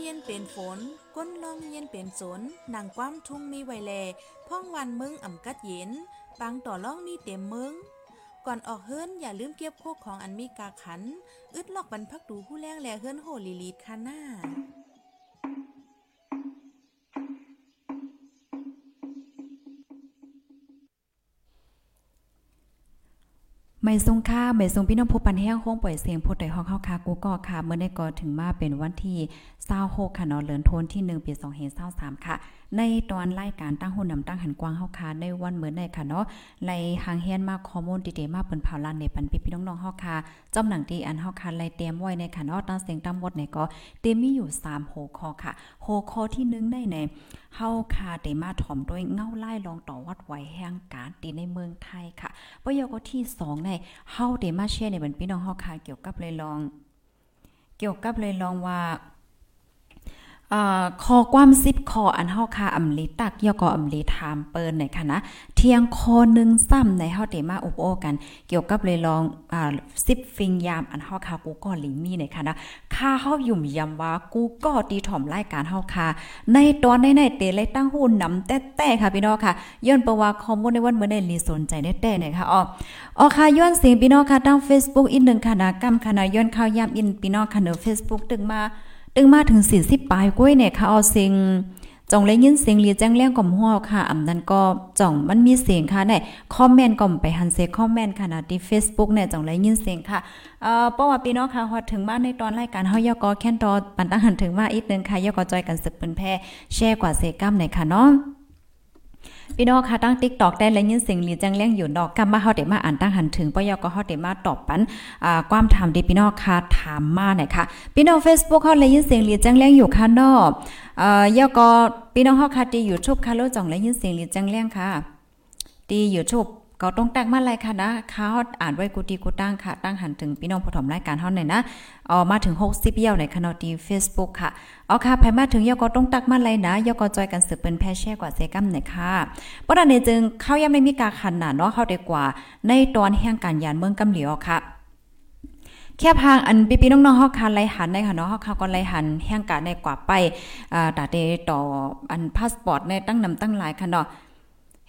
เย็นเป็นฝน ก้นลองเย็นเป็นสนนางความทุ่งมีไวแล พ่องวันมึงอ่ำกัดเย็นปางต่อล่องมีเต็มมึง ก่อนออกเฮิรนอย่าลืมเก็บโคกของอันมีกาขัน อึดลอกบรรพักดูผู้แรงแลเฮิรนโหลีลีดคาหน้า ไม่ทรงค่าไม่ทรงพี่น้องผู้ปันแห้งโค้งปล่อยเสียงผู้ใดฮอกเฮาคากูก็ค่ะเมื่อได้ก็ถึงมาเป็นวันที่26ค่ะเนาะเลือนโทนที่1ปี2523ค่ะ ในตอนรายการตั้งหุ่นนำตั้งหันกว้างเฮาคาในวันเหมือนในค่ะเนาะไล่หางเฮียนมาข้อมูลดีๆมาเปิ้นเผาลานในปันพี่พี่น้องๆเฮาคาจอมหนังที่อันเฮาคาไล่เตรียมไว้ในค่ะเนาะตั้งเสียงตั้งหมดในก็เตรียมมีอยู่3หัวข้อค่ะหัวข้อที่1ได้ในเฮาคาได้มาถ่อมด้วยเงาไล่ลองต่อวัดไหวแห่งการตีในเมืองไทยค่ะปยก็ที่2ในเฮาได้มาแชร์ในบันพี่น้องเฮาคาเกี่ยวกับเลยลอง เกี่ยวกับเลยลองว่า คอความสิบคออันเฮาคาอำลิตักยอกออำลิถามเปิ้นในค่ะนะเที่ยงคอหนึงซ้ำในเฮาได้มาอุปโอกัน เกี่ยวกับเลยลองอ่าสิบฟิงยามอันเฮาคากูก็ลิมีในค่ะนะค่าเฮายุ่มยำว่ากูก็ตีถ่อมรายการเฮาคาในตอนในๆเตเลยตั้งหูนำแต่ๆค่ะพี่น้องค่ะย้อนประว่าข้อมูลในวันเมื้อนี้ลีสนใจได้แต่ๆนะคะอ๋ออ๋อค่ะย้อนเสียงพี่น้องค่ะตั้ง Facebook อีกหนึ่งค่ะนะกำค่ะย้อนข่าวยามอินพี่น้องค่ะเนอ Facebook ตึงมา ตึงมาถึงสี่สิบปลายก้วยเนี่ยค่ะเอาเสียงจ่องเลยยินเสียงเรียแจ้งแรงก่อมหัวค่ะอำนั้นก็จ่องมันมีเสียงค่ะเนี่ยคอมเมนต์ก่อมไปหันเซคอมเมนต์ค่ะนะที่ Facebook เนี่ยจ่องเลยยินเสียงค่ะเอ่อเพราะว่าพี่น้องค่ะฮอดถึงบ้านในตอนรายการเฮายกอแค่นตอปันตั้งหันถึงว่าอีกนึงค่ะยกอจอยกันสึกเปิ้นแพ่แชร์กว่าเซกัมในค่ะเนาะ พี่น้องค่ะตั้งติ๊กตอกได้และยินเสียงหลีจังเลี้ยงอยู่ดอกกำมาเฮาเดมาอ่านตั้งหันถึงปยก็เฮาเดมาตอบปันอ่าความถามดีพี่น้องค่ะถามมาหน่อยค่ะพี่น้อง Facebook เฮาและยินเสียงหลีจังเลี้ยงอยู่ค่ะนาะเอ่อยก็พี่น้องเฮาค่ะที่ YouTube ค่ะโลจ่องและยินเสียงหลีจังเลี้ยงค่ะที่ YouTube ก็ต้องตักมาเลยค่ะนะข้าวอ่านไว้กูตีกูตั้งค่ะ ตั้งหันถึงพี่น้องผู้ถมรายการเฮาหน่อยนะเอามาถึง60เยี่ยวในคณะที่ Facebook ค่ะเอาค่ะไผมาถึงยก็ต้องตักมาเลยนะยก็จอยกันสืบเป็นแพแช่กว่าเซกัมหน่อยค่ะเพราะนั้นเนจึงเข้ายังไม่มีการขันหนาเนาะเข้าได้กว่า ในตอนแห่งการยานเมืองกำเหลียวค่ะแค่พางอันพี่ๆน้องๆเฮาคันไลหันในค่ะเนาะฮาเขาก็ไลหันแห่งการในกว่าไปอ่าตาเตต่ออันพาสปอร์ตในตั้งนำตั้งหลายค่ะเนาะ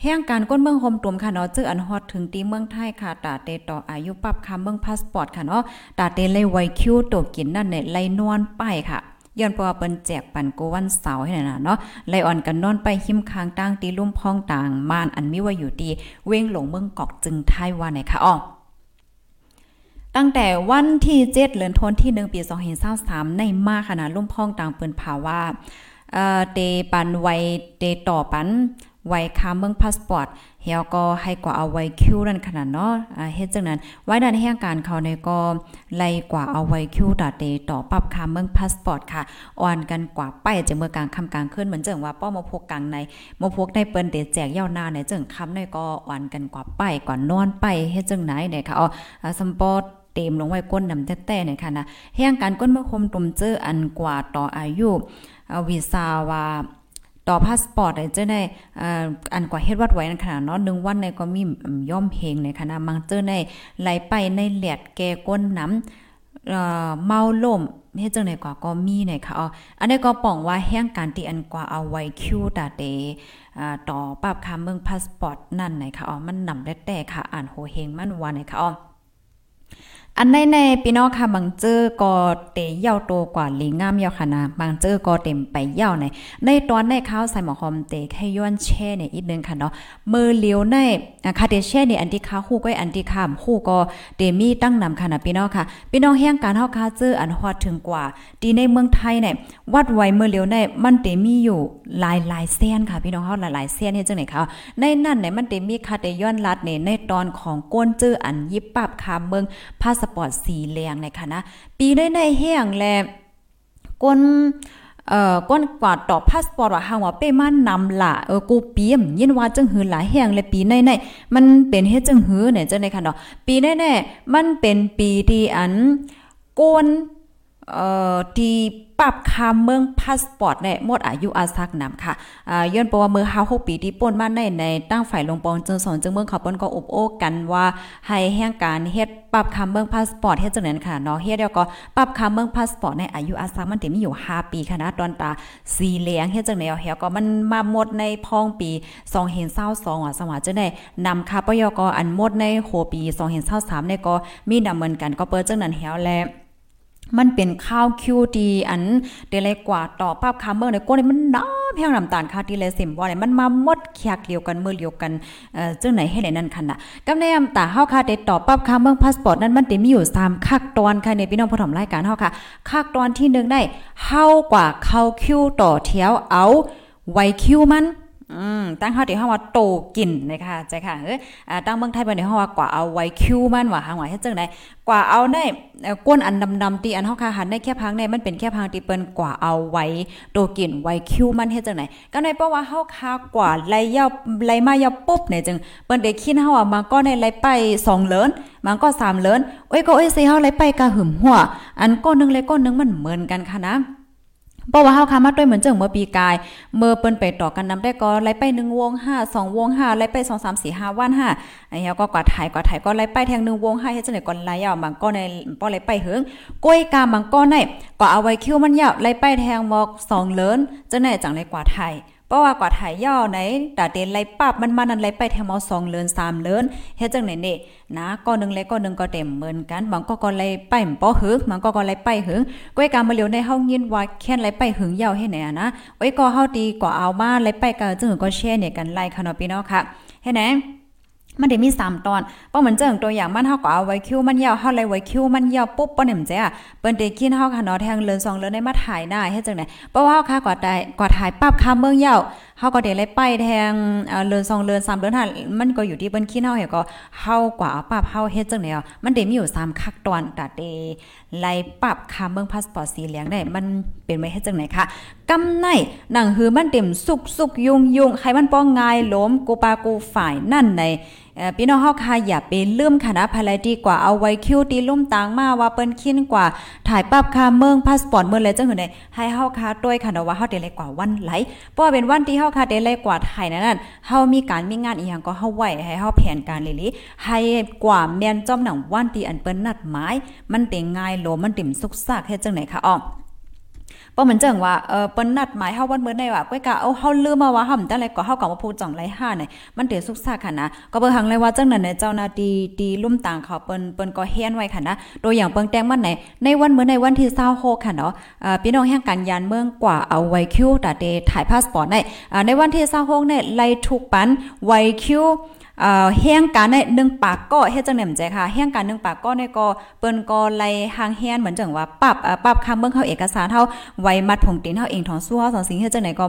แห่งการก้นเมืองโฮมตุมค่ะเนาะจื้ออันฮอดถึงตีเมืองไทยค่ะตาเตต่ออายุปรับคำเมืองพาสปอร์ตค่ะเนาะตาเตเลยไวคิวตกินนั่นเนี่ยไล่นวนไปค่ะย้อนเพราะว่าเปิ้นแจกปันโกวันเสาร์ให้น่ะเนาะไล่อ่อนกันนอนไปหิมคางตั้งตีลุ่มพ้องต่างม่านอันมีว่าอยู่ตีเว้งหลงเมืองกอกจึงไทยว่าไหนค่ะอ้อตั้งแต่วันที่7เดือนธันวาคมปี2023ในมาขนาดลุ่มพ้องต่างเปิ้นภาวะเอ่อเตปันไวเตต่อปัน ไว้คาเมืองพาสปอร์ตเฮาก็ให้กว่าเอาไว้คิวนั่นขนาดเนาะอ่าเฮ็ดจังนั้น ไว้ดันแห่งการเขาในก็ไล่กว่าเอาไว้คิวตาเตต่อปรับคาเมืองพาสปอร์ตค่ะอ่อนกันกว่าไปจะเมื่อกลางค่ำกลางคืนเหมือนจังว่าป้อมาพกกลางในมาพกในเปิ้นเตแจกยาวนาในจังค่ำในก็อ่อนกันกว่าไปกว่านอนไปเฮ็ดจังไหนเนี่ยค่ะอ๋อสมปอร์ตเต็มลงไว้ก้นนำแต่ๆเนี่ยค่ะนะแห่งการก้นเมื่อคมตุมเจออันกว่าต่ออายุวีซ่าว่า ต่อพาสปอร์ตเจ้าได้อันกว่าเฮ็ดวัดไว้นั่นขนาดเนาะหนึ่งวันในก็มีย่อมเพลงในคณะมังเจอในไหลไปในแหลดแกก้นน้ำเอ่อเมาล่มเฮ็ดจังได๋กว่าก็มีในค่ะอ๋ออันนี้ก็ป้องว่าแห่งการที่อันกว่าเอาไว้คิวตาเตอ่าต่อปรับค่าเมืองพาสปอร์ตนั่นไหนค่ะอ๋อมันนำได้แต่ค่ะอ่านโหเฮงมันว่าไหนค่ะอ๋อ อันในในพี่น้องค่ะบางเจอก็เตะเย่าโตกว่าลีงามเย่าค่ะนะบางเจอก็เต็มไปเย่าในในตอนในข้าวใส่หมอหอมเตะแค่ย้อนแช่เนี่ยอีกนึงค่ะเนาะมือเลี้ยวในคาเดแช่เนี่ยอันที่ค้าคู่ก็อันที่ข้ามคู่ก็เตมีตั้งนำค่ะนะพี่น้องค่ะ พี่น้องแห่งการเฮาคาเจออันฮอดถึงกว่าดีในเมืองไทยเนี่ยวัดไว้มือเลี้ยวในมันเตมีอยู่หลายหลายเส้นค่ะ พี่น้องเฮาหลายหลายเส้นเฮ็ดจังไหนคะในนั้นเนี่ยมันเตมีคาเดย้อนลัดเนี่ยในตอนของก้นเจออันยิบปับคาเมืองพาสปอร์ตสีแรงในค่ะนะปีได้ในแห้งแลก้นเอ่อก้นกว่าต่อพาสปอร์ตว่าหาว่าเป้มานนำละเออกูเปียมยินว่าจังหือหลายแห่งเลยปีในๆมันเป็นเฮ็ดจังหือเนี่ยจังได๋ค่ะเนาะปีแน่ๆมันเป็นปีที่อันก้นเอ่อที่ ปรับคาเมืองพาสปอร์ตเนี่ยหมดอายุอาสักนำค่ะอ่าย้อนเพราะว่าเมื่อ5 6ปีที่ป่นมาในในตั้งฝ่ายลงปองจึงสอนจึงเมืองเขาป้นก็อบโอ้กันว่าให้แห่งการเฮ็ดปรับคาเมืองพาสปอร์ตเฮ็ดจังนั้นค่ะเนาะเฮ็ดแล้วก็ปรับคาเมืองพาสปอร์ตในอายุอาสักมันเต็มอยู่ 5 ปีค่ะนะตอนตาสีเหลืองเฮ็ดจังได๋เอาเฮก็มันมาหมดในพองปี2022อะสว่าจะได้นำค่าปยกอันหมดในโหปี2023เนี่ยก็มีนำเหมือนกันก็เปิดจังนั้นแฮวแล มันเป็นข้าวคิวดีอันเดลัยกว่าต่อภาพคาเมอร์ในก้นมันน้ำแพงน้ำตาลคาที่เลยเสิมว่าเนี่ยมันมาหมดแขกเดียวกันเมื่อเดียวกันเอ่อจังไหนให้ไหนนั่นคันน่ะกำในอำตาเฮาค่ะได้ต่อปับคาเมืองพาสปอร์ตนั้นมันได้มีอยู่3คักตอนค่ะในพี่น้องผู้ถมรายการเฮาค่ะคักตอนที่1ได้เฮากว่าเข้าคิวต่อแถวเอาไวคิวมัน อืมตั้งเฮาที่เฮาว่าโตกินนะคะใจค่ะเอออ่าตั้งเมืองไทยบ่ได้เฮาว่ากว่าเอาไว้คิวมันว่าหางว่าเฮ็ดจังได๋กว่าเอาได้ก้นอันดำๆที่อันเฮาค่ะหันในแค่พังในมันเป็นแค่พังที่เปิ้นกว่าเอาไว้โตกินไว้คิวมันเฮ็ดจังได๋ก็ในเพราะว่าเฮาคากว่าไล่ยาวไล่มายาวปุ๊บเนี่ยจึงเปิ้นได้คิดเฮาว่ามาก็ในไล่ไป2เลินมันก็3เลินโอ้ยก็โอ้ยสิเฮาไล่ไปกะหึมหัวอันก้อนนึงเลยก้อนนึงมันเหมือนกันค่ะนะ เพราะว่าเฮาคามาด้วยเหมือนเจิงเมื่อปีกาย เมื่อเปิ้นไปต่อกันนำได้ก็ไล่ไป1วง5 2วง5ไล่ไป2 3 4 5วัน5ไอ้เฮาก็กว่าถ่ายกว่าถ่ายก็ไล่ไปแทง1วง5เฮ็ดจังได๋ก่อนไล่ยาวบางก็ในป้อไล่ไปเหิงก้อยกาบางก็ในก็เอาไว้คิวมันยาวไล่ไปแทงหมอก2เลินจังได๋จังได๋กว่าถ่าย เพราะว่ากว่าถ่ายย่อไหนตาเตนไล่ปับมันมานั่นไล่ไปแถมเอา2เลิน3เลินเฮ็ดจังไหนนี่นะก้อนนึงเลยก็นึงก็เต็มเหมือนกันบางก็ก็ไล่ไปป้อหึกบางก็ก็ไล่ไปหึงก้อยกามาเหลียวในเฮายินว่าแค่ไล่ไปหึงยาวให้ไหนนะไว้ก็เฮาดีกว่าเอามาไล่ไปก็จึงก็แช่เนี่ยกันไล่ค่ะเนาะพี่น้องค่ะเฮ็ดไหน มันได้มี3ตอนป้อเหมือนเจิงตัวอย่างมันเฮาก็เอาไว้คิวมันยาวเฮาเลยไว้คิวมันยาวปุ๊บป้อเนี่ยมันจะอะเปิ้นได้กินเฮาค่ะเนาะแทงเลิน2เลินได้มาถ่ายหน้าเฮ็ดจังได๋เพราะว่าเฮาค่ะกว่าได้กว่าถ่ายปั๊บคาเมืองยาวเฮาก็ได้เลยไปแทงเอ่อเลิน2เลิน3เลิน5มันก็อยู่ที่เปิ้นคิดเฮาเฮก็เฮากว่าปั๊บเฮาเฮ็ดจังได๋อะมันได้มีอยู่3คักตอนตาเตไล่ปั๊บคาเมืองพาสปอร์ตสีเหลืองได้มันเป็นไว้เฮ็ดจังได๋ค่ะกำในหนังหือมันเต็มสุกสุกยุงยุงใครมันป้องง่ายล้มกูปากูฝ่ายนั่นใน พี่น้องเฮาค่ะอย่าไปลืมค่ะนะภายไลดีกว่าเอาไว้คิวตีลุ่มตางมาว่าเปิ้นคินกว่าถ่ายปั๊บค่ะเมืองพาสปอร์ตเมืองเลยจังหือได้ให้เฮาค่ะด้วยค่ะว่าเฮาได้เลกว่าวันไหลเพราะเป็นวันที่เฮาค่ะได้เลกว่าถ่ายนั้นเฮามีการมีงานอีหยังก็เฮาไว้ให้เฮาแผนการเลยลิให้กว่าแม่นจ้อมหนังวันที่อันเปิ้นนัดหมายมันเต็งง่ายโลมันติ่มสุกซากเฮ็ดจังไหนคะอ้อ เพราะเหมือนจังว่าเออเปิ้นนัดหมายเฮาวันมื้อในว่าก้อยกะเอาเฮาลืมมาว่าเฮาจังได๋ก็เฮาก็มาพูดจ่องไร5เนี่ยมันเตสุกซากค่ะนะก็เบิ่งหังเลยว่าจังนั้นเนี่ยเจ้าหน้าที่ตีลุ่มต่างเขาเปิ้นเปิ้นก็เฮียนไว้ค่ะนะตัวอย่างเปิ้งแต้งมันไหนในวันมื้อในวันที่26ค่ะเนาะเอ่อพี่น้องแห่งการยานเมืองกว่าเอาไว้คิวตาเตถ่ายพาสปอร์ตได้อ่าในวันที่26เนี่ยไล่ทุกปันไว้คิว แห้งการในหนึ่งปากก็เฮ็ดจังได๋มใจค่ะแห้งการหนึ่งปากก็ในก็เปิ้นก็ไล่หางแฮนเหมือนจังว่าปรับปรับคำเบิ่งเฮาเอกสารเฮาไว้มัดผงตีนเฮาเองถอนซัวสองสิ่งเฮ็ดจังได๋ก็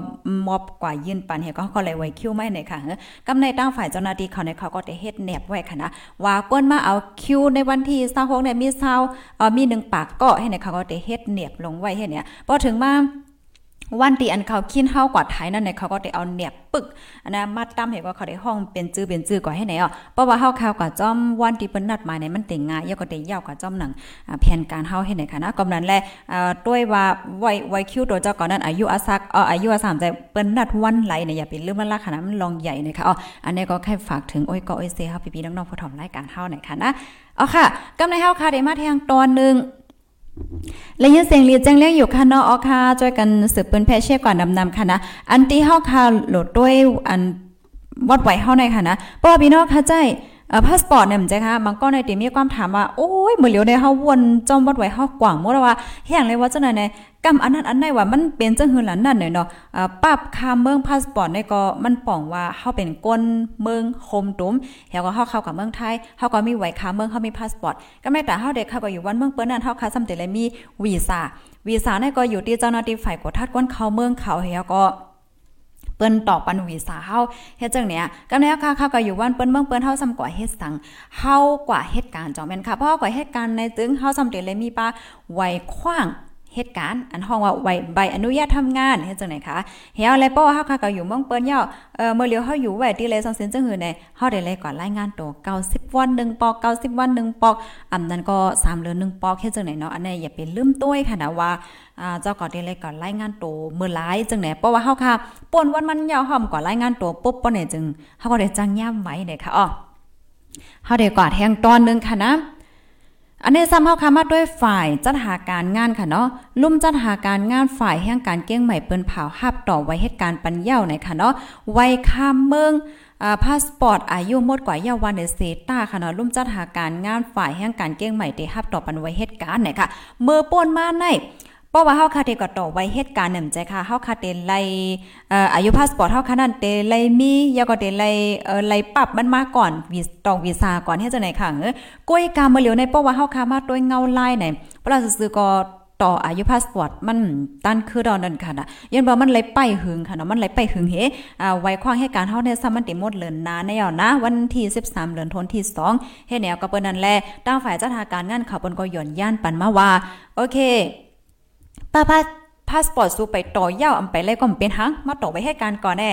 มอบกว่ายื่นปันเฮ็ดก็ก็เลยไว้คิวไม่ในค่ะกำในตั้งฝ่ายเจ้าหน้าที่เขาในเขาก็ได้เฮ็ดแนบไว้ค่ะนะว่าเปิ้นมาเอาคิวในวันที่26เนี่ยมีเซาเอ่อมีหนึ่งปากก็ให้ในเขาก็ได้เฮ็ดแนบลงไว้เฮ็ดเนี่ยพอถึงมา วันตีอันเขาคินเฮากว่าไทยนั่นเนี่ยเขาก็ได้เอาเนียบปึกอันนะมัดตั้มเห็นว่าเขาได้ห้องเป็นจื้อเป็นจื้อกว่าให้ไหนอะเพราะว่าเฮาข่าวกว่าจ้อมวันที่เปิ้นนัดมาเนี่ยมันต็งง่ายยก็ได้ยาวกว่าจ้อมหนังแผนการเฮาให้ไหนค่ะนะกำนั้นแลอ่อด้วยว่าไวไวคิวตัวเจ้าก่อนนั้นอายุอาซักเอ่ออายุอาสามใจเปิ้นนัดวันไหลเนี่ยอย่าไปลืมมันละค่ะนะมันลองใหญ่นะคะอ๋ออันนี้ก็แค่ฝากถึงโอ้ยก็โอ้ยเซเฮาพี่ๆน้องๆผู้ถมรายการเฮาหน่อยค่ะนะเอ๋อค่ะกำในเฮาค่ะได้มาแทงตอนนึง และยินเสียงเรียแจ้งเรียกอยู่ค่ะนอออค่ะช่วยกันสืบปืนแพเช่ก่อนนำนำค่ะนะ อันที่เฮาค่ะโหลดด้วยอันวัดไหวเฮาในค่ะนะป้อพี่น้องค่ะใจเอ่อพาสปอร์ตเนี่ยมันใจค่ะมันก็ในติมีความถามว่า โอ้ยมื้อเหลียวในเฮาวนจอมวัดไว้เฮากว่างหมดว่าแห่งเลยว่าจังไหนใน กำอันนั้นอันไหนว่ามันเป็นจังหือหลันนั่นเนาะเอ่อปรับค่าเมืองพาสปอร์ตในก็มันป้องว่าเฮาเป็นก้นเมืองโฮมตุมแล้วก็เฮาเข้ากับเมืองไทยเฮาก็มีไว้ค่าเมืองเฮามีพาสปอร์ตก็แม้แต่เฮาเด็กเขาก็อยู่วันเมืองเปิ้นนั้นเฮาค่าซำแต่เลยมีวีซ่าวีซ่าในก็อยู่ที่เจ้าหน้าที่ฝ่ายกดทัดก้นเข้าเมืองเขาเฮาก็เปิ้นตอบปันวีซ่าเฮาเฮ็ดจังเนี้ยกำเนี้ยค่ะเขาก็อยู่วันเปิ้นเมืองเปิ้นเฮาซ้ำกว่าเฮ็ดสังเฮากว่าเหตุการณ์จอมแม่นค่ะเพราะกว่าเหตุการณ์ในตึงเฮาซ้ำเตเลยมีป้าไว้ขว้าง เหตุการณ์อันห้องว่าใบใบอนุญาตทำงานเฮ็ดจังไหนคะเฮียอะไรป้อเฮาค่ะก็อยู่เมืองเปิ้นยาวเอ่อเมื่อเลียวเฮาอยู่ไว้ที่เลย2เซนจังหือในเฮาได้เลยก่อนรายงานตัว90 วัน1ปอก90 วัน1ปอกอันนั้นก็3เดือน1ปอกเฮ็ดจังไหนเนาะอันนี้อย่าไปลืมต้วยค่ะนะว่าอ่าเจ้าก็ได้เลยก่อนรายงานตัวมื้อหลายจังไหนเพราะว่าเฮาค่ะป่นวันมันยาวหอมก่อนรายงานตัวปุ๊บปนเนี่ยจึงเฮาก็ได้จังย่ํไว้เด้ค่ะอ้อเฮาได้กอดแฮงตอนนึงค่ะนะ อันนี้ซ้ำเฮาคามาด้วยฝ่ายจัดหาการงานค่ะเนาะลุ่มจัดหาการงานฝ่ายแห่งการเก้งใหม่เปิ้นเผาหับต่อไว้เหตุการณ์ปัญญาในค่ะเนาะไว้ข้ามเมืองอ่าพาสปอร์ตอายุหมดกว่าเยาวันในเซตาค่ะเนาะลุ่มจัดหาการงานฝ่ายแห่งการเก้งใหม่เตะหับต่อปันไว้เหตุการณ์ไหนค่ะเมื่อป่นมาใน เพราะว่าเฮาคาเตก็ต่อไว้เหตุการณ์นำใจค่ะเฮาคาเตไลเอ่ออายุพาสปอร์ตเฮาคานั้นเตไลมียาก็เตไลเอ่อไลปรับมันมาก่อนวีตองวีซ่าก่อนเฮ็ดจังได๋ค่ะเออก้อยกามาเหลียวในเพราะว่าเฮาคามาด้วยเงาลายไหนเพราะเราซื่อก็ต่ออายุพาสปอร์ตมันตันคือดอนนั่นค่ะนะยันว่ามันไหลไปหึงค่ะเนาะมันไหลไปหึงเฮอ่าไว้ควางให้การเฮาเนี่ยซ้ำมันติหมดเลินนาในยอนะ วันที่ 13เดือนธันวาคมที่2เฮ็ดแนวก็เปิ้นนั่นแหละตั้งฝ่ายจัดหาการงานเขาเปิ้นก็ย่อนย่านปันมาว่า โอเค ป้าพาพาสปอร์ตสู้ไปต่อยาวอำไปเลยก็เป็นหังมาต่อไว้ให้การก่อนแน่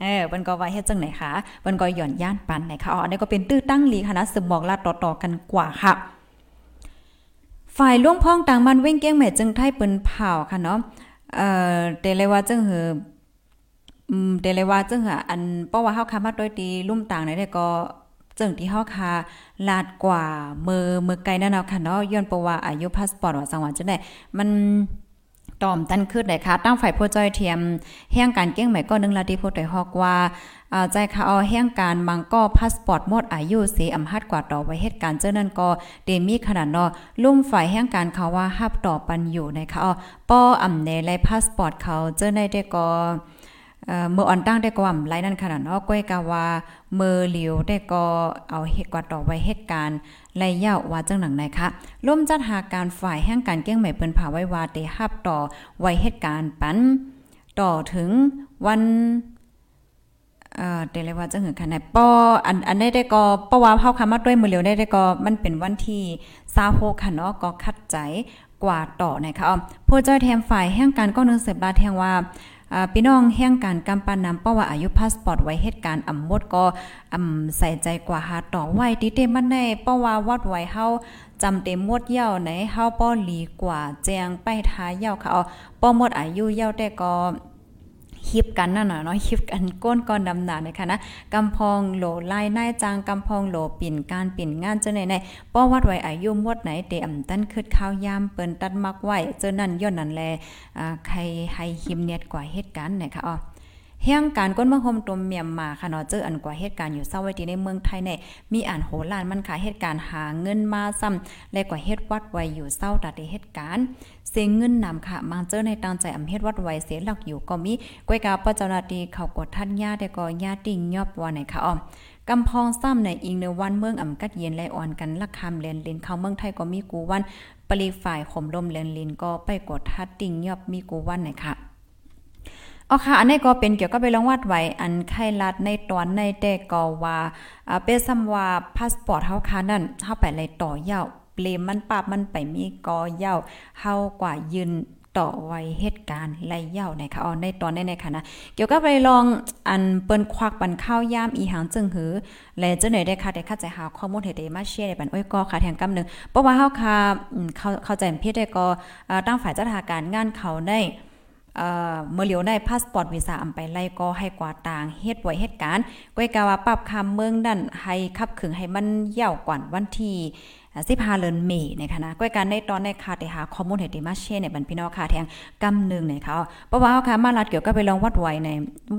เออเปิ้นก็ไว้เฮ็ดจังไหนคะเปิ้นก็ย่อนย่านปันไหนคะอ๋ออันนี้ก็เป็นตื้อตั้งลีค่ะนะสืบบอกลาต่อๆกันกว่าค่ะ ฝ่ายล่วงพ้องต่างมันเว้งเก้งแม่จึงไทยเปิ้นเผาค่ะเนาะเอ่อเตเลว่าจึงหืออืมเตเลว่าจึงหอันเพราะว่าเฮาคามาโดยตีลุ่มต่างได้ก็จึงที่เฮาคาลาดกว่ามือมือไกลนั่นเนาะค่ะเนาะย้อนเพราะว่าอายุพาสปอร์ตว่าจังหวัดจังได๋มัน ตอมตันขึ้นเลยค่ะ ตั้งฝ่ายผู้จ้อยเทียมแห่งการเก้งใหม่ก็นึงลาดีผู้ใดฮอกว่าใจค่ะเอาแห่งการมังก็พาสปอร์ตหมดอายุสีอำหัดกว่าต่อไว้เหตุการณ์เจ้านั่นก็เดมีขนาดเนาะลุ่มฝ่ายแห่งการเขาว่าฮับต่อปันอยู่นะคะอ๋อป้ออำเนไลพาสปอร์ตเขาเจ้าในได้ก็ เมื่ออ่อนตั้งได้กว่าไรนั่นขนาดเนาะก้อยกาว่าเมื่อเหลียวได้ก็เอาเหตุกว่าต่อไว้เหตุการณ์ไล่ยาว่าจังหนังไหนคะร่วมจัดหาการฝ่ายแห่งการเก้งใหม่เปิ้นผาไว้ว่าได้ฮับต่อไว้เหตุการณ์ปันต่อถึงวันเอ่อเดเลยว่าจะหือค่ะในป้ออันอันได้ได้ก็ป้อว่าเฮาคำมาด้วยมือเร็วได้ได้ก็มันเป็นวันที่26ค่ะเนาะก็คัดใจกว่าต่อนะคะอ๋อผู้จ้อยแทมฝ่ายแห่งการก็นึงเสพลาแทงว่า พี่น้องแห่งการกำปันนำเป้าว่าอายุพาสปอร์ตไว้เหตุการณ์อำมดก็อ่ำใส่ใจกว่าหาต่อไว้ติเตมันได้เป้าว่าวัดไว้เฮาจำเต็มหมดเย้าไหนเฮาป้อหลีกว่าแจงไปท้ายเย้าเขาป้อหมดอายุเย้าแต่ก็ ฮิบกันนั่นน่ะเนาะฮิบกันก้นก้อนดำหนานะคะนะกำพองโหลลายนายจางกำพองโหลปิ่นการปิ่นงานเจ้าไหนในป้อวัดไว้อายุมวดไหนเตอำตั้นคืดข้าวยามเปิ้นตัดมักไว้เจ้านั่นย้อนนั่นแลอ่าใครให้หิมเนียดกว่าเหตุการณ์นะคะอ๋อ เฮียงการก้นเมืองโฮมตมเมียมมาค่ะเนาะเจออันกว่าเหตุการณ์อยู่เศร้าไว้ที่ในเมืองไทยเนี่ยมีอ่านโหลานมันค่ะเหตุการณ์หาเงินมาซ้ำและกว่าเฮ็ดวัดไว้อยู่เศร้าตัดเหตุการณ์เสียเงินนำค่ะมังเจอในตั้งใจอำเฮ็ดวัดไว้เสียหลักอยู่ก็มีก้อยกาปเจ้าหน้าที่เขากดท่านญาแต่ก็ญาติงยอบว่าไหนค่ะอ้อมกำพองซ้ำในอิงในวันเมืองอ่ำกัดเย็นและอ่อนกันลักคำเลนลินเข้าเมืองไทยก็มีกูวันปรีฝ่ายข่มลมเลนลินก็ไปกดทัดติงยอบมีกูวันไหนค่ะ เอาค่ะ อันนี้ก็เป็นเกี่ยวกับไปลองวัดไว้อันไข้รัดในตอนในแต่ก็ว่าเป็นซ้ำว่าพาสปอร์ตเฮาค่ะนั่นเฮาไปเลยต่อยาวเปลมมันปรับมันไปมีกอยาวเฮากว่ายืนต่อไว้เหตุการณ์ไล่ยาวนะคะอ๋อในตอนในในค่ะนะเกี่ยวกับไปลองอันเปิ้นควักปันข้าวยามอีหางจึงหือ และจะไหน่อยได้ค่ะได้เข้าใจหาข้อมูลให้ได้มาแชร์ได้ปันอ้อยก็ค่ะแทงกำนึงเพราะว่าเฮาค่ะเข้าเข้าใจเพศได้ก็ตั้งฝ่ายจัดหาการงานเขาได้ เมื่อเหลียวได้พาสปอร์ตวีซ่าอำไปไล่ก็ให้กว่าต่างเฮ็ดไว้เหตุการณ์ก้อยกาว่าปรับคำเมืองนั่นให้ขับขึงให้มันยาวกว่าวันที่สิพาเลินเมนคะนะก้อยการในตอนในคาเตหาข้อมูลให้ติมาเช่เนี่ยบันพี่น้องค่ะแทงกำหนึ่งเนี่ยเขาเพราะว่าเฮาค่ะมาลัดเกี่ยวกับไปลองวัดไวใน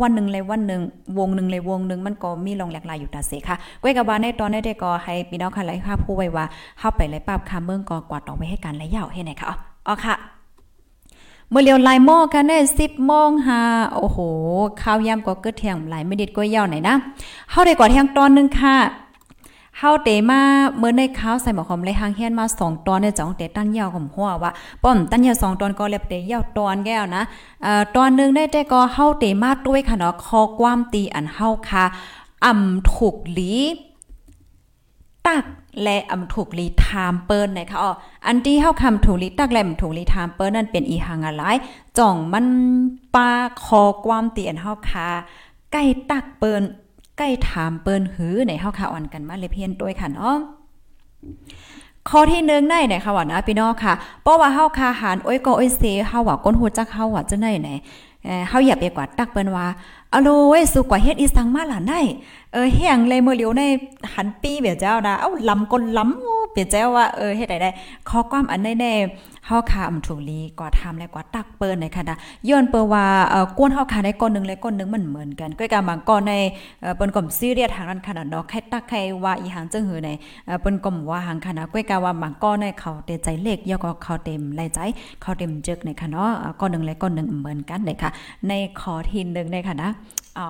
วันหนึ่งเลยวันหนึ่งวงหนึ่งเลยวงหนึ่งมันก็มีลองหลากหลายอยู่ตาเสค่ะก้อยกับว่าในตอนได้ก็ให้พี่น้องค่ะไลค่ะผู้ไว้ว่าเฮาไปไลปราบคาเมืองก็กวาดออกไว้ให้กันและยาวให้ไหนค่ะอ๋อค่ะ เมื่อเลียวลายหม้อกันได้สิบโมงหาโอ้โห ข้าวยำก็เกิดเที่ยงหลายไม่ดิดก็ยาวไหนนะเฮาได้กว่าเที่ยงตอนนึงค่ะเฮาเตมาเมื่อในข้าวใส่หมอหอมเลยหางเฮียนมา2ตอนในจ่องเตตั้นยาวของหัวว่าป้อมตั้นยาว2ตอนก็เล็บเตยาวตอนแก้วนะเอ่อตอนนึงได้แต่ก็เฮาเตมาด้วยค่ะเนาะคอความตีอันเฮาค่ะอ่ำถูกหลี และอำถูกลีทามเปิ้นนะคะอ๋ออันที่เฮาคำถูกลีตักและอำถูกลีทามเปิ้นนั่นเป็นอีหังอะไรจ่องมันปาคอความเตีอันเฮาค่ะใกล้ตักเปิ้นใกล้ถามเปิ้นหือในเฮาค่ะอ่อนกันมาเลยเพียนด้วยค่ะเนาะข้อที่1ได้ไหนค่ะว่านะพี่น้องค่ะเพราะว่าเฮาคาหารโอ้ยก็โอ้ยเซเฮาว่าก้นหูจักเฮาว่าจะไหนไหนเออเฮาอย่าไปกว่าตักเปิ้นว่า อโลเว้ยสุกว่าเฮ็ดอีสังมาหล่ะได้เออเฮียงเลยเมื่อเลียวในหันปีเบียเจ้าดาเอ้าลำกนลำเปียเจ้าว่าเออเฮ็ดได้ได้ข้อความอันแน่ๆ เฮาคาอำถูลีกว่าทำและกว่าตักเปิ้นในค่ะนะย้อนเปิ้ว่าเอ่อกวนเฮาคาในก้อนนึงและก้อนนึงมันเหมือนกันก็กาบางก้อนในเอ่อเปิ้นก็ซีเรียสทางนั้นขนาดเนาะใครตักใครว่าอีหังจังหือในเอ่อเปิ้นก็ว่าหังค่ะนะก็กาว่าบางก้อนในเขาเตใจเลขยอก็เขาเต็มไหลใจเขาเต็มจึกในค่ะเนาะก้อนนึงและก้อนนึงเหมือนกันเลยค่ะ ในขอที่นึงในค่ะนะอ๋อ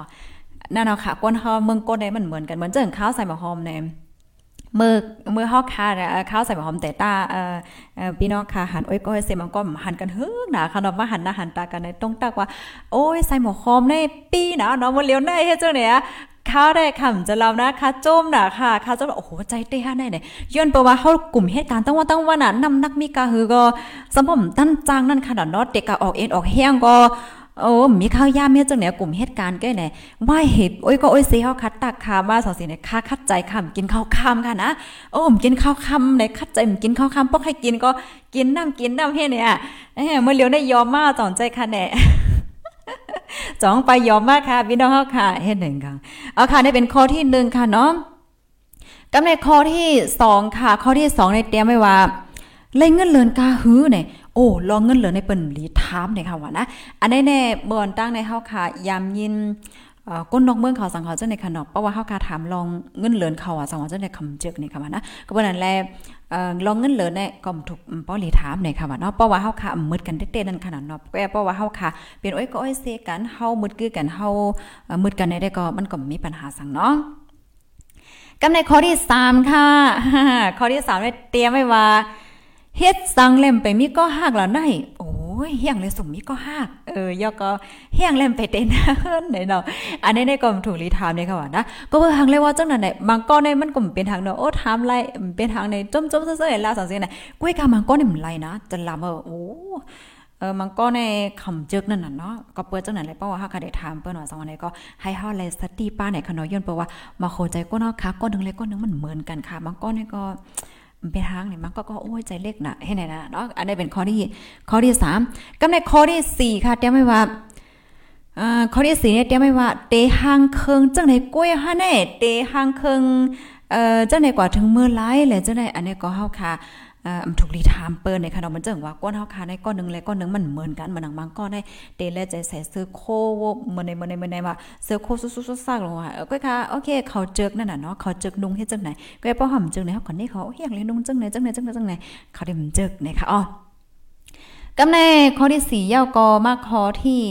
นั่นเนาะค่ะก้นเฮาเมืองก้นได้มันเหมือนกันเหมือนเจิงข้าวใส่หมอหอมใน เมื่อเมื่อฮอกคาข้าวใส่หอมแต่ตาเอ่อพี่น้องค่ะหันโอ้ยก็เสมันก็หันกันเฮึกหนาค่ะเนาะมาหันหน้าหันตากันในตรงตักว่า โอ้ยใส่หมอหอมในปีหนาเนาะมันเลี้ยวในเฮ็ดจังเนี่ยข้าวได้คำจะเรานะค่ะจุ่มนะค่ะข้าวจะโอ้โหใจเต้ฮะได้เนี่ยย้อนไปว่าเฮากลุ่มเหตุการณ์ตั้งว่าตั้งว่าน่ะนำนักมีกาฮือก็สมผมตั้นจางนั่นค่ะเนาะเด็กก็ออกเอ็นออกแห้งก็ โอ้มีข้าวย่ามเฮ็ดจังเนี่ยกลุ่มเหตุการณ์แก่ไหนว่าเหตุโอ้ยก็โอ้ยสิเฮาคัดตักคาว่าสองสิเนี่ยค่าคัดใจคำกินข้าวค่ำค่ะนะโอ้มกินข้าวค่ำในคัดใจมกินข้าวค่ำปอกให้กินก็กินน้ำกินน้ำเฮ็ดเนี่ยเอ้เมื่อเลียวได้ยอมมาจอนใจค่ะแน่จองไปยอมมากค่ะพี่น้องเฮาค่ะเฮ็ดหนึ่งค่ะเอาค่ะนี่เป็นข้อที่1ค่ะเนาะกำในข้อที่2ค่ะ ข้อที่2ในเตรียมไว้ว่าเลยเงินเลือนกาหื้อเนี่ย อ้ลองเงินเหลือในเปิ้นลีถามเนี่ยค่ะว่านะ อันนี้แน่เบิ่นตั้งในเฮาค่ะยามยินก้นนอกเมืองเขาสังเขาจังในขนอกเพราะว่าเฮาคาถามลองเงินเหลือนเขาอะสังเขาจังในคำจึกนี่ค่ะว่านะก็บ่นั้นแลลองเงินเหลือเนี่ยก็ถูกป้อลีถามเนี่ยค่ะว่าเนาะเพราะว่าเฮาค่ะมืดกันเต้ๆนั่นขนาดเนาะเพราะว่าเฮาค่ะเป็นโอ้ยก็อ้ยเซกันเฮามืดคือกันเฮามืดกันได้ก็มันก็มีปัญหาสังเนาะกำในข้อที่3ค่ะข้อที่3ได้เตรียมไว้ว่า เฮ็ดสังเล่มไปมีก็หักแล้วได้โอ้ยเฮียงเลยสมมีก็หักเออยอก็เฮียงเล่มไปเต้นเฮิรนไหนเนาะอันนี้ในกรมถูกรีถามเนี่ยค่ะว่านะก็เบิ่งทางเลยว่าจังนั้นไหนบางก้อนในมันก็เป็นทางเนาะโอ้ถามไรเป็นทางในจมๆซื่อๆล้วสังเสียไหนกุ้วยกาบางก้อนนี่มันไรนะจะลำเออโอ้เออมันก็ในคำจึกนั่นน่ะเนาะก็เปิดจังนั้นเลยเพราะว่าเฮาก็ได้ถามเปิ้นว่าสังวันไหนก็ให้เฮาเลยสติป้าไหนขนอยย้อนเปิ้ว่ามาเข้าใจก้นเฮาค่ะก้อนนึงเลยก้อนนึงมันเหมือนกันค่ะบางก้อนนี่ก็ เป็นทางเนี่ยมันก็ก็โอ้ยใจเล็กนะให้ไหนนะเนาะอันนี้เป็นข้อที่ข้อที่สามก็ในข้อที่สี่ค่ะเตี้ยไม่ว่าข้อที่สี่เนี่ยเตี้ยไม่ว่าเตหังเคิงจังไหนกล้วยฮะแน่เตหังเคิงเอ่อจังไหนกว่าถึงเมือไร่เลยจังไหนอันนี้ก็เฮาค่ะ อ่อถูกรีถามเปิ้นในขนมมันจังว่าก้อนเฮาค่ะในก้อนนึงและก้อนนึงมันเหมือนกันมันหนังบางก้อนได้เตและใจใส่เสื้อโคเหมือนในเหมือนในเหมือนในว่าเสื้อโคซุๆๆซากลงว่าเออก็ค่ะโอเคเขาเจิกนั่นน่ะเนาะเขาเจิกนุ่งเฮ็ดจังไหนก็ป้อหอมจังไหนเฮาก่อนนี้เขาเฮียงเลยนุ่งจังไหนจังไหนจังไหนจังไหนเขาได้มันเจิกนะคะอ๋อกำในข้อที่ 4ย่อกอมาข้อที่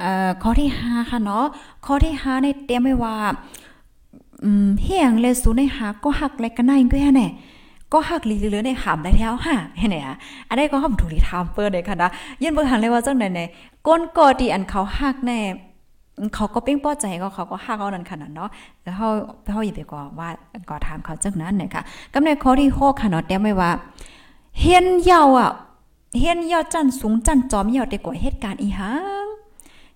เอ่อข้อที่ 5 ค่ะเนาะข้อที่ 5 ในเตรียมไว้ว่าอืมเฮียงเลยสูในหาก็หักเลยกันได้ก็แน่ ก็หักลีเหลือในหามได้แล้วฮะเห็นไหมอะอันนี้ก็หอมถูกที่ทามเปิ้นเลยค่ะนะยินเบิ่งหันเลยว่าจังไหนในก้นกอที่อันเขาหักแน่เขาก็เป้งป้อใจก็เขาก็หักเอานั่นขนาดเนาะแล้วเฮาเฮาอย่าไปก็ว่าก็ถามเขาจังนั้นเนี่ยค่ะกำในข้อที่6ค่ะเนาะเตรียมไว้ว่า เฮียนยาวอะเฮียนยาวจันสูงจันจอมยาวแต่กว่าเหตุการณ์อีหัง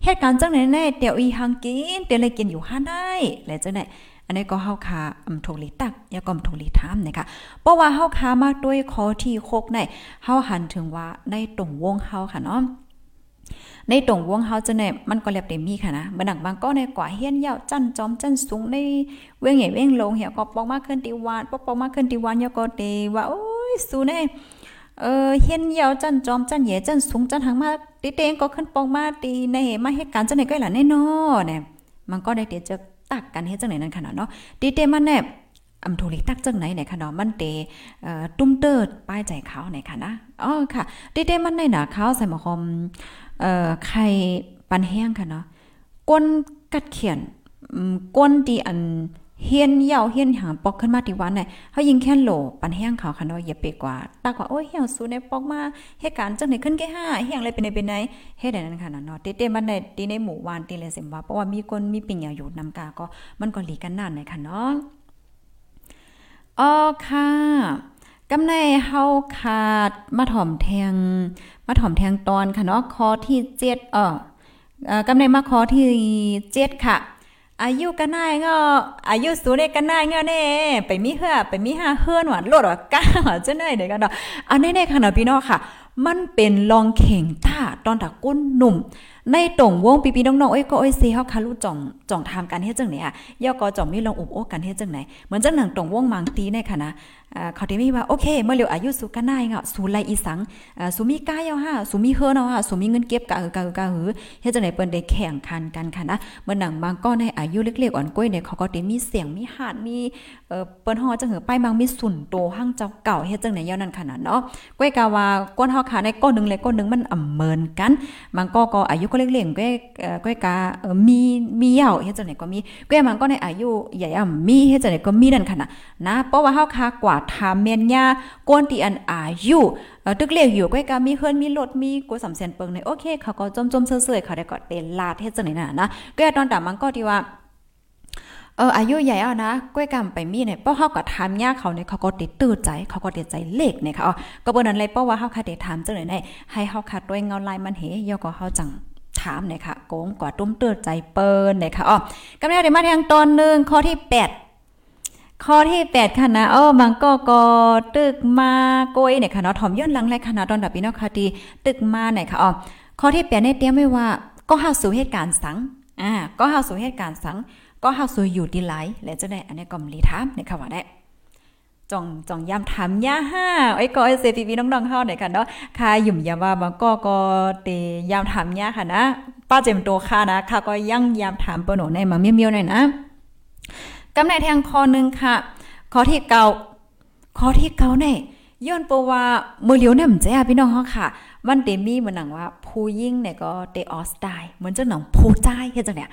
เหตุการณ์จังไหนแน่เดี๋ยวอีหังกินเดี๋ยวเลยกินอยู่ห้าได้แล้วจังไหน อันนี้ก็เฮาคาอำถูกลีตักยาก็ถูกลีถามนะคะเพราะว่าเฮาคามาด้วยขอที่6ในเฮาหันถึงว่าในตรงวงเฮาค่ะเนาะในตรงวงเฮาจะเนี่ยมันก็เรียบเต็มมีค่ะนะเมื่อหนังบางก็ในกว่าเฮียนยาวจันจอมจันสูงในเว้งใหญ่เว้งลงเหี่ยก็ปองมากขึ้นติวานปอกปองมากขึ้นติวานยาก็เตว่าโอ้ยสูเน่เออเฮียนยาวจันจอมจันเหย่จันสูงจันหางมาติเตงก็ขึ้นปองมาตีในมาเหตุการณ์จังไหนก็หล่ะแน่นอนเนี่ยมันก็ได้เดี๋ยวจะ ตักกันเฮ็ดจังไหนนั่นค่ะเนาะติเตมันเนี่ยอำโทลิตักจังไหนไหนค่ะเนาะมันเตเอ่อตุ้มเติดป้ายใจเขาไหนค่ะนะอ๋อค่ะดิเตมันในหนาเขาใส่หมอคอมเอ่อไข่ปันแห้งค่ะเนาะก้นกัดเขียนก้นดีอัน เฮียนเหย่าเฮียนหางปอกขึ้นมาที่วันเนี่ยเฮายิงแค่โหลปันแห้งเขาค่ะเนาะอย่าไปกว่าตากว่าโอ้ยเหี่ยวสูในปอกมาเหตุการณ์จังไหนขึ้นแค่ห้าเฮียงอะไรเป็นไหนเป็นไหนเฮ็ดได้นั่นค่ะเนาะเต้ๆมันได้ตีในหมู่วานตีเลยสิว่าเพราะว่ามีคนมีปิ่งอยู่นำกาก็มันก็หลีกันนานในค่ะเนาะอ๋อค่ะกำในเฮาขาดมาถ่อมแทงมาถ่อมแทงตอนค่ะเนาะคอที่7เอ่อกำในมาคอที่7ค่ะ อายุก็น่ายก็อายุสูงได้กันนายเงาเน่ไปมีเฮือไปมีห้าเฮือนหวานโลดว่าก้าวจะไหนเด็กกันเนาะอันนี้ในค่ะนาะพี่น้องค่ะ มันเป็นลองเข่งท่าตอนตะก้นหนุ่ม ในตรงวงปีปีน้องๆเอ้ยก็เอ้ยเซเฮาคารู้จ่องจ่องทำกันเฮ็ดจังไหนอะย่อก็จ่องมีลองอุบโอ้กันเฮ็ดจังไหนเหมือนจังหนังตรงวงมังตีในค่ะนะ เขาที่มีว่าโอเคเมื่อเร็วอายุสุกันนายเงาสูไลอีสังสูมีกายเอาห้าสูมีเฮือเนาะห้าสูมีเงินเก็บกะกะกะหือเฮ็ดจังไหนเปิ้นได้แข่งขันกันค่ะนะเมื่อหนังบางก็ในอายุเล็กๆอ่อนก้อยเนี่ยเขาก็ติมีเสียงมีหาดมีเอ่อเปิ้นฮอจังหือป้ายบางมีสุนโตห้างเจ้าเก่าเฮ็ดจังไหนยาวนั้นขนาดเนาะก้อยกาว่าก้นเฮาขาในก้อนนึงเลยก้อนนึงมันอ่ำเมินกันบางก็ก็อายุก็เล็กๆก้อยเออก้อยกาเออมีมีเหย่าเฮ็ดจังไหนก็มีก้อยมันก็ในอายุใหญ่อ่ำมีเฮ็ดจังไหนก็มีนั่นขนาดนะเพราะว่าเฮาคากว่าทามเมียนยาก้นที่อันอายุตึกเลียกอยู่ก้อยกามีเฮือนมีรถมีกูสำเสียนเปิงในโอเคเขาก็จมๆเซื่อๆเขาได้ก็เตลาเฮ็ดจังไหนน่ะนะก้อยตอนตามันก็ที่ว่าเอออายุใหญ่เอานะก้อยกำไปมีเนี่ยเพราเฮาก็ถามยาเขาเนี่ยเขาก็ติดตื้อใจเขาก็ติดใจเลขเนี่ยค่ะอ๋อก็บ่นั้นเลยเพราะว่าเฮาค่ะได้ถามจังได๋ได้ให้เฮาค่ะด้วยเงาลายมันเหยอก็เฮาจังถามเนี่ยค่ะโกงกว่าตุ้มเตื้อใจเปิ้นเนี่ยค่ะอ๋อกำลังได้มาทางตอนหนึ่งข้อที่ 8 ข้อที่8ค่ะนะอ้อมันก็ก็ตึกมาโกยเนี่ยค่ะเนาะถอมย้อนหลังเลยค่ะนะตอนดับพี่น้องค่ะที่ตึกมาเนี่ยค่ะอ๋อข้อที่8เนี่ยเตรียมไว้ว่าก็เฮาสู่เหตุการณ์สังอ่าก็เฮาสู่เหตุการณ์สัง ก็เฮาสู่อยู่ดีไหลและจะได้อันนี้ก็มลีถามในค่ะว่าได้จ่องจ่องยามถามย่าห้าไอ้ก็ไอ้เซปีปีน้องๆเฮาหน่อยค่ะเนาะค่ะหยุ่มยาว่าบางก็ก็เตยามถามย่าค่ะนะป้าเจมโตค่ะนะค่ะก็ยั่งยามถามปนในมาเมียวๆหน่อยนะ กำในแทงคอนึงค่ะข้อที่เก่าข้อที่เก่าเนี่ยย้อนปว่ามือเหลียวเนี่ยมันจะพี่น้องเฮาค่ะ มันเตมีเหมือนหนังว่า ผู้ยิ่งเนี่ยก็เตออสไตล์เหมือนจังหนังผู้ใจเฮ็ดจังเนี่ย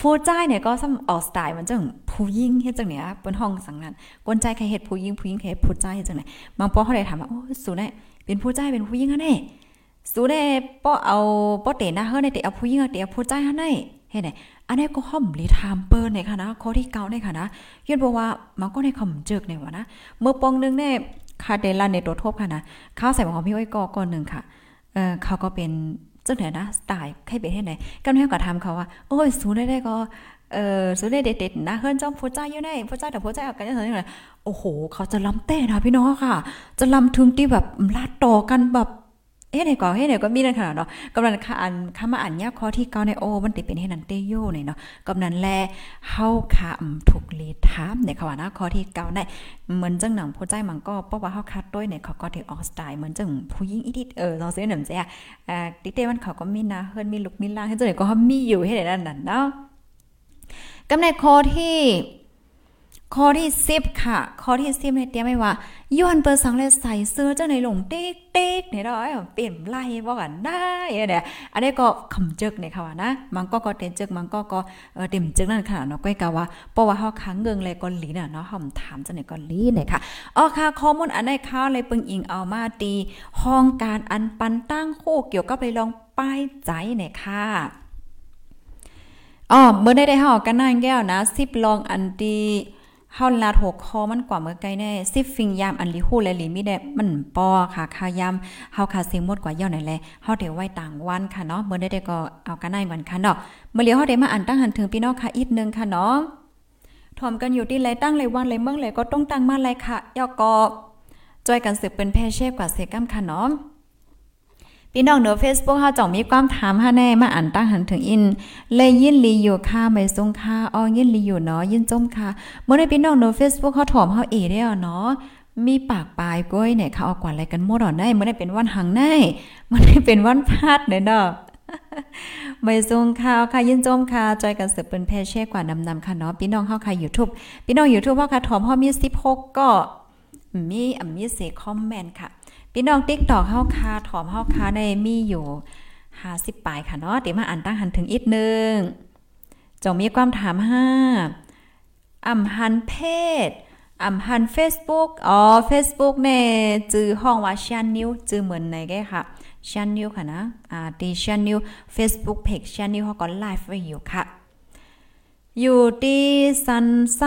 ผู้ใจเนี่ยก็ซ้ำออกสไตล์มันจังผู้ยิ่งเฮ็ดจังเนี่ยเปิ้นห้องสังนั้นกวนใจใครเฮ็ดผู้ยิ่งผู้ยิ่งใครเฮ็ดผู้ใจเฮ็ดจังไหนบางปอเขาได้ถามว่าโอ้สูได้เป็นผู้ใจเป็นผู้ยิ่งฮะแน่สูได้ป้อเอาป้อเตะนะเฮาได้เตะเอาผู้ยิ่งเตะเอาผู้ใจฮะแน่ เฮ็ดไหนอันนี้ก็ห่อมลีถามเปิ้นในค่ะนะข้อที่9ในค่ะนะย้อนบอกว่ามันก็ในคำเจิกในว่านะเมื่อปองนึงเนี่ยคาเดลันในตัวทบค่ะนะข้าวใส่ของพี่อ้อยกอก่อนนึงค่ะเออเขาก็เป็นจังไหนนะสไตล์ใครเป็นเฮ็ดไหนกำลังก็ถามเขาว่าโอ้ยสูได้ได้ก็เออสูได้เด็ดๆนะเฮิรนจองผู้ใจอยู่ได้ผู้ใจแต่ผู้ใจเอากันจังซั่นโอ้โห เขาจะล้ำเต้นะพี่น้องค่ะ จะล้ำถึงที่แบบลาดต่อกันแบบ เฮ็ดไหนก็เฮ็ดไหนก็มีนั่นขนาดเนาะกำลังค่ะอันคำมาอ่านยากข้อที่9ในโอมันติเป็นเฮ็ดนันเตโยเนี่ยเนาะกำนันแลเฮาค่ะถูกเลถามเนี่ยค่ะว่านะข้อที่9ได้เหมือนจังหนังผู้ใจมันก็เพราะว่าเฮาคัดด้วยเนี่ยเขาก็ถือออกสไตล์เหมือนจังผู้หญิงอีดิเออเราซื้อหนำใจอะติเต้มันเขาก็มีนะเฮิรนมีลุกมีล่างเฮ็ดจังได๋ก็มีอยู่เฮ็ดได้นั่นเนาะกำในข้อที่ ข้อที่10ค่ะ ข้อที่10เนี่ยเตรียไว้ว่าย้อนเปิดสังเลยใส่เสื้อเจังในหลงเต๊กๆเนี่ยเนาเปลี่ยนไล่บ่กันได้เนี่ยอันนี้ก็คำเจิกเนี่ยค่ะว่านะมันก็ก็เต็มเจิกมันก็ก็เต็มเจิกนั่นค่ะเนาะก้อยกะว่าเพราะว่าเฮาค้างเงิงเลยก็ลีน่ะเนาะเฮาถามเจังไหนก็ลีเนี่ยค่ะอ๋อค่ะข้อมูลอันใดค่ะเลยปึงอิงเอามาตีห้องการอันปันตั้งคู่เกี่ยวกับเลยลองป้ายใจเนี่ยค่ะอ๋อเมื่อได้ได้เฮากันนายแก้วนะ10ลองอันตี เฮาลาดหัวคอมันกว่าเมื่อไกลแน่ซิฟิงยามอันลิฮูและลิมีได้มันปอค่ะคายามเฮาคาเสียงหมดกว่าย่อไหนแลเฮาเดี๋ยวไว้ต่างวันค่ะเนาะเมื่อได้ได้ก็เอากันได้วันค่ะเนาะเมื่อเลียวเฮาได้มาอ่านตั้งหันถึงพี่น้องค่ะอีกนึงค่ะเนาะถ่อมกันอยู่ที่ไรตั้งไรวันไรเมืองไรก็ต้องตั้งมาไรค่ะยอก็จอยกันสืบเป็นแพเชฟกว่าเซกัมค่ะเนาะ พี่น้องเนาะ Facebook เฮาจ่องมีความถามหาแน่มาอ่านตั้งหันถึงอิน เลยยินลีอยู่ค่ะไม่ทรงค่ะอ๋อยินลีอยู่เนาะยินจมค่ะเมื่อได้พี่น้องเนาะ Facebook เฮาถอมเฮาเอได้เนาะมีปากปลายก้อยเนี่ยเขาเอากว่าอะไรกันหมดอ่อนได้เมื่อได้เป็นวันหังแน่เมื่อได้เป็นวันพาดเนาะไม่ทรงข่าวค่ะยินจมค่ะจอยกันสืบเป็นแพเช่กว่านำนำค่ะเนาะพี่น้องเฮาค่ะ YouTube พี่น้อง YouTube เฮาค่ะถอมเฮามี16ก็มีอมีเสคอมเมนต์ค่ะ พี่น้องติ๊กตอกเฮาคาถอมเฮาคาในมีอยู่50ปลายค่ะเนาะเดี๋ยวมาอ่านตั้งหันถึงอีกนึงจงมีความถามห้าอ่ำหันเพศอ่ำหัน Facebook อ๋อ Facebook เน่จื้อห้องว่าชันนิวจื้อเหมือนไหนแกค่ะชันนิวค่ะนะอ่าตีชันนิว Facebook Page ชันนิวเขาก็ไลฟ์ไว้อยู่ค่ะ อยู่ที่ซันไซ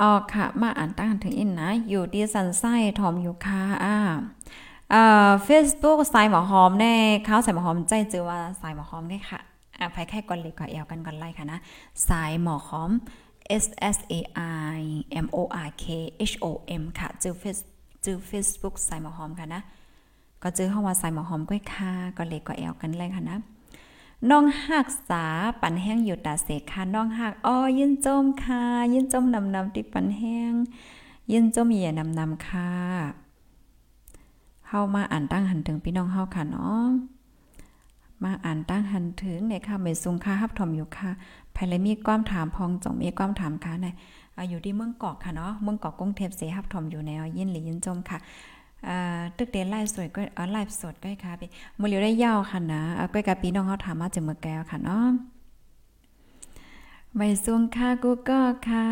อ๋อค่ะ มาอ่านตั้งถึงอินนะ อยู่ที่สันไส้ทอมอยู่ค่ะอ่าอ่าเฟซบุ๊กสายหมอหอมแน่เขาสายหมอหอมใจเจอว่าสายหมอหอมไงค่ะอ่าไปแค่ก่อนเลยก่อนเอวกันก่อนไล่ค่ะนะ สายหมอหอม S S A I M O R K H O M ค่ะเจอเฟซเจอเฟซบุ๊กสายหมอหอมค่ะนะ ก็เจอห้องว่าสายหมอหอมก้อยค่ะก็เลยก็เอวกันเลยค่ะนะ น้องหักษาปันแห้งอยู่ตาเสกค่ะน้องหักอ้อยินจมค่ะ ยินจมนำนำติปันแห้ง ยินจมเหย่นำนำค่ะเฮามาอ่านตั้งหันถึงพี่น้องเฮาค่ะเนาะมาอ่านตั้งหันถึงในค่ะไม่ซุงค่ะฮับถมอยู่ค่ะภายเลยมีความถามพองจงมีความถามค่ะในอยู่ที่เมืองเกาะค่ะเนาะเมืองเกาะกรุงเทพเสฮับถมอยู่แนวยินหรือยินจมค่ะ ตึกเดนไลฟ์สดก็เออไลฟ์สดก็ค่ะพี่มือเลียวได้ยาวค่ะนะก็กับพี่น้องเขาถามมาจากเมื่อแก้วค่ะเนาะใบซุงค่ะกูก็ค่ะ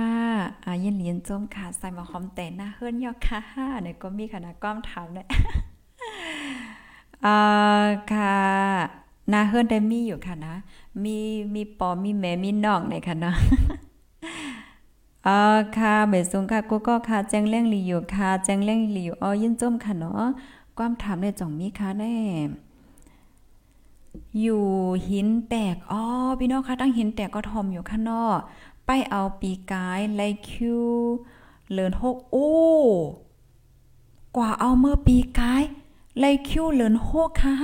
อ่ายินเลียนจมค่ะใส่มาคอมแต่หน้าเฮือนยอกค่ะเนี่ยก็มีค่ะนะก้อมถามเนี่ยอ่าค่ะหน้าเฮือนได้มีอยู่ค่ะนะ มีมีปอมีแม่มีน้องในค่ะเนาะ อ่าค่ะเมซุงค่ะกูก็ค่ะแจ้งเร่งลีอยู่ค่ะแจ้งเร่งลีอยู่อ๋อยินจมค่ะเนาะความถามในจ่องมีค่ะแน่อยู่หินแตกอ๋อพี่น้องค่ะตั้งหินแตกก็ทอมอยู่ข้างนอกไปเอาปีกายไลคิวเลินหกโอ้กว่าเอาเมื่อปีกายไลคิวเลินหกค่ะ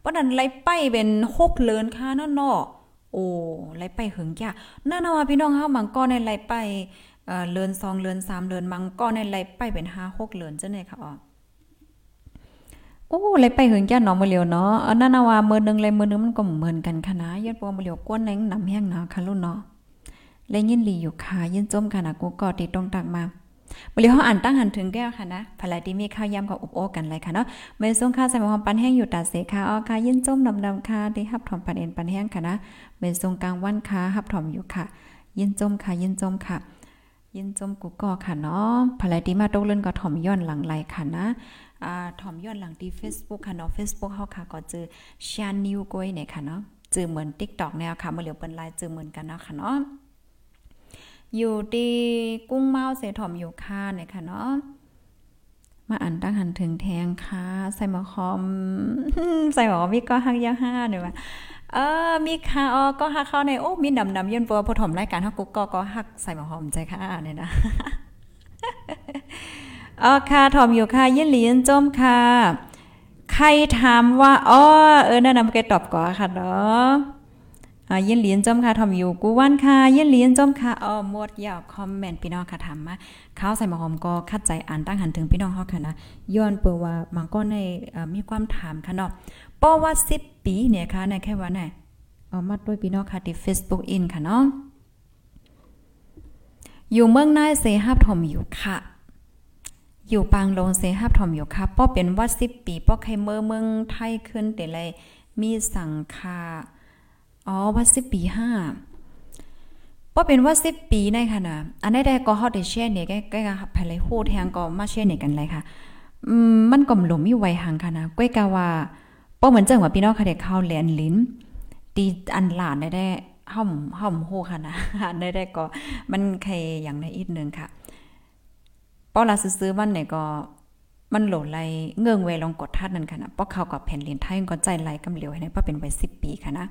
เพราะนั้นไลไปเป็นหกเลินค่ะนั่นเนาะ โอ้ไล่ไปหึงจ้านั่นว่าพี่น้องเฮามังก็ในไล่ไปเอ่อเลือน2เลือน3เลือนมังก็ในไล่ไปเป็น5 6เลือนจังได๋ค่ะอ๋อโอ้ไล่ไปหึงจ้าเนาะมื้อเลียวเนาะอันนั้นว่ามื้อนึงไล่มื้อนึงมันก็เหมือนกันค่ะนะยอดบ่มื้อเลียวกวนแรงนำแห้งนะค่ะลูกเนาะและยินลีอยู่ค่ะยินจมค่ะนะกูก็ติดตรงตักมาบริเขาอ่านตั้งหันถึงแก้วค่ะนะภรรยาที่มีข้าวยำกับอบโอกันเลยค่ะเนาะเมื่อส่งค่าใส่หมอมปันแห้งอยู่ตาเสค่ะอ๋อค่ะยินจมดำดำค่ะที่ฮับถอมปันเอ็นปันแห้งค่ะนะ เมส่งกลางวันค่ะฮับถอมอยู่ค่ะ ยินจมค่ะ ยินจมค่ะ ยินจมกูก็ค่ะเนาะภรรยาที่มาตกเล่นก็ถอมย้อนหลังไหลค่ะนะอ่าถอมย้อนหลังที่ Facebook ค่ะเนาะ Facebook เฮาค่ะก็เจอชานิวก้อยเนี่ยค่ะเนาะเจอเหมือน TikTok แนวค่ะมาเหลียวเปิ้นไลน์เจอเหมือนกันเนาะค่ะเนาะอยู่ดีกุ้งเมาเสถอมอยู่ค่าเนี่ยค่ะเนาะมาอ่านตั้งหันถึงแทงค่ะ ใส่หมอคอม ใส่หมอมีก็หักยาห้าเนี่ยว่า เออมีค่ะออก็หักเข้าในโอ้มีดำดำย่นปัวพอถมรายการฮักกุกก็ก็หักใส่หมอหอมใจค่ะเนี่ยนะอ๋อค่ะถอมอยู่ค่ะยินหลีนจมค่ะ ใครถามว่าอ๋อเออแนั่นำแกตอบก่อนค่ะเนาะอ่ายินเหรียญจมค่ะทอมอยู่กูวันค่ะยินเหรียญจมค่ะอ๋อหมดยาวคอมเมนต์พี่น้องค่ะถามมาเขาใส่หมอหอมก็คัดใจอ่านตั้งหันถึงพี่น้องเฮาค่ะนะย้อนเปิว่ามันก็ในมีความถามค่ะเนาะ ปอว่า10ปีเนี่ยค่ะในแค่ว่าไหนเอามาด้วยพี่น้องค่ะที่ Facebook in ค่ะเนาะอยู่เมืองนายเซฮับทอมอยู่ค่ะ อยู่ปางลงเซฮับทอมอยู่ค่ะป้อเป็นว่า10ปีป้อใครเมื่อเมืองไทยขึ้นแต่ไรมีสังคาอ๋อว่าสิบปีห้าว่าเป็นว่าสิบปีในค่ะนะอันนี้ได้ก็ฮอดได้แช่เนี่ยใกล้ๆภายเลยโหแทงก็มาแช่เนี่ยกันเลยค่ะ อืมมันก็หลมมีไวหังค่ะนะก้อยกาว่า ป้อเหมือนเจังว่าพี่น้องค่ะได้เข้าแลนลิ้นตีอันหลานได้ได้ห่อมห่อมโหค่ะนะได้ได้ก็มันใครอย่างในอีกนึงค่ะป้อลาซื้อๆมันเนี่ยก็มันโหลไหลเงื่องเวลองกดทัดนั่นค่ะนะป้อเข้ากับแผ่นเลียนไทยก็ใจไหลกำเหลียวให้ได้ป้อเป็นไว้10ปีค่ะนะ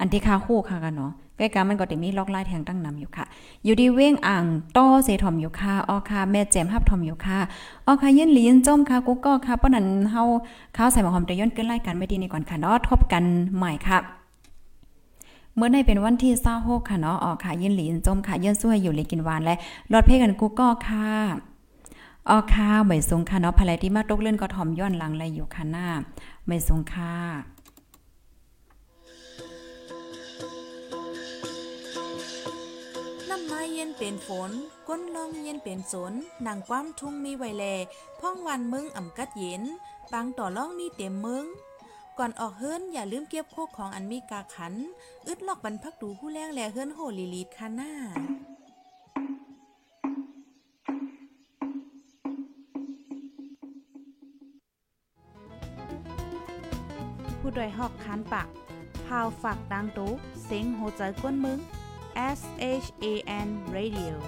อันที่คาคู่ค่ะกันเนาะใกล้กันมันก็จะมีล็อกไล่แทงตั้งนำอยู่ค่ะ อยู่ดีเว้งอ่างต้อเสถอมอยู่ค่ะออค่ะแม่แจมฮับทอมอยู่ค่ะออค่ะยินหลีนจ้มค่ะกุ๊กก็ค่ะเพราะนั้นเฮาข้าวใส่หมอหอมแต่ย้อนเกินไล่กันไม่ดีในก่อนค่ะเนาะทบกันใหม่ค่ะเมื่อในเป็นวันที่26ค่ะเนาะออกค่ะยินหลีนจมค่ะยินสู้ให้อยู่เลยกินหวานและรอดเพ่กันกุ๊กก็ค่ะออค่ะใบสงค่ะเนาะภรรยที่มาตกเล่นก็ทอมย้อนหลังเลยอยู่ค่ะหน้าใบสงค่ะ ไม้เย็นเป็นฝน ก้นลองเย็นเป็นสนนางความทุ่งมีไวแลพ่องวันมึงอ่ำกัดเย็นปังต่อล่องมีเต็มมึง ก่อนออกเฮิรนอย่าลืมเก็บโคกของอันมีกาขัน อึดลอกบรรพักดูผู้แรงแลเฮิรนโหลีลีดคาหน้าผู้ดยหอกคานปากพาวฝากดังตู้เซ็งโหใจกวนมึง S H A N Radio